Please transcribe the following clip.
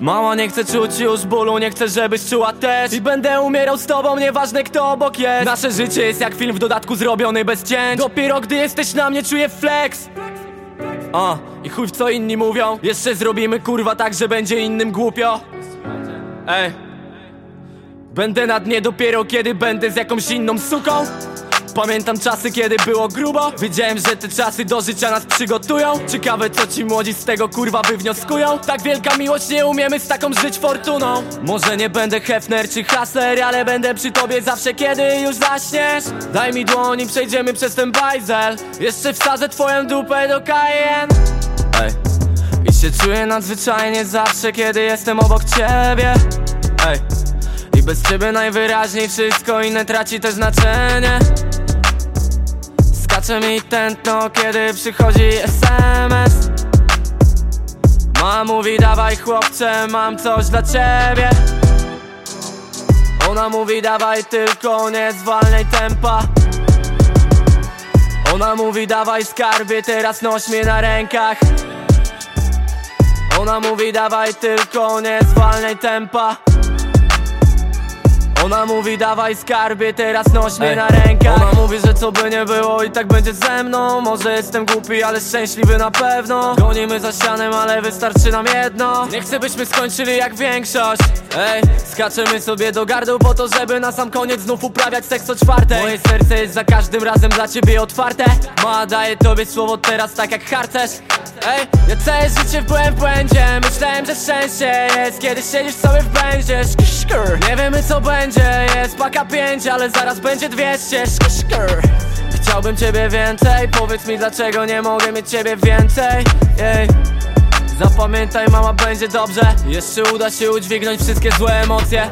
Mama nie chce czuć już bólu, nie chcę żebyś czuła też. I będę umierał z tobą, nieważne kto obok jest. Nasze życie jest jak film w dodatku zrobiony bez cięć. Dopiero gdy jesteś na mnie czuję flex. A, i chuj w co inni mówią. Jeszcze zrobimy kurwa tak, że będzie innym głupio. Ej. Będę na dnie dopiero kiedy będę z jakąś inną suką Pamiętam czasy, kiedy było grubo. Wiedziałem, że te czasy do życia nas przygotują. Ciekawe, co ci młodzi z tego kurwa wywnioskują Tak wielka miłość, nie umiemy z taką żyć fortuną. Może nie będę Hefner czy Hasler Ale będę przy tobie zawsze, kiedy już zaśniesz. Daj mi dłoń i przejdziemy przez ten bajzel. Jeszcze wsadzę twoją dupę do kajen. Ej I się czuję nadzwyczajnie zawsze, kiedy jestem obok ciebie. Ej i bez ciebie najwyraźniej wszystko inne traci też znaczenie Skacze mi tętno, kiedy przychodzi SMS Mama mówi dawaj chłopcze, mam coś dla ciebie. Ona mówi dawaj tylko nie zwalniaj tempa. Ona mówi dawaj skarbie, teraz noś mnie na rękach. Ona mówi dawaj tylko nie zwalniaj tempa ona mówi dawaj skarbie, teraz noś mnie Ej, na rękach. Ona mówi, że co by nie było i tak będzie ze mną. Może jestem głupi, ale szczęśliwy na pewno. Gonimy za ścianem, ale wystarczy nam jedno. Nie chcę byśmy skończyli jak większość. Ej, skaczemy sobie do gardła po to, żeby na sam koniec znów uprawiać seks o czwartej. Moje serce jest za każdym razem dla ciebie otwarte. Ma daję tobie słowo teraz tak jak harcerz Ej, ja całe życie byłem w błędzie. Myślałem, że szczęście jest Kiedy siedzisz sobie w będzie. Nie wiemy co będzie. Jest paka pięć, ale zaraz będzie 200 Szk, szkr. Chciałbym ciebie więcej. Powiedz mi dlaczego nie mogę mieć ciebie więcej. Jej Zapamiętaj mama będzie dobrze. Jeszcze uda się udźwignąć wszystkie złe emocje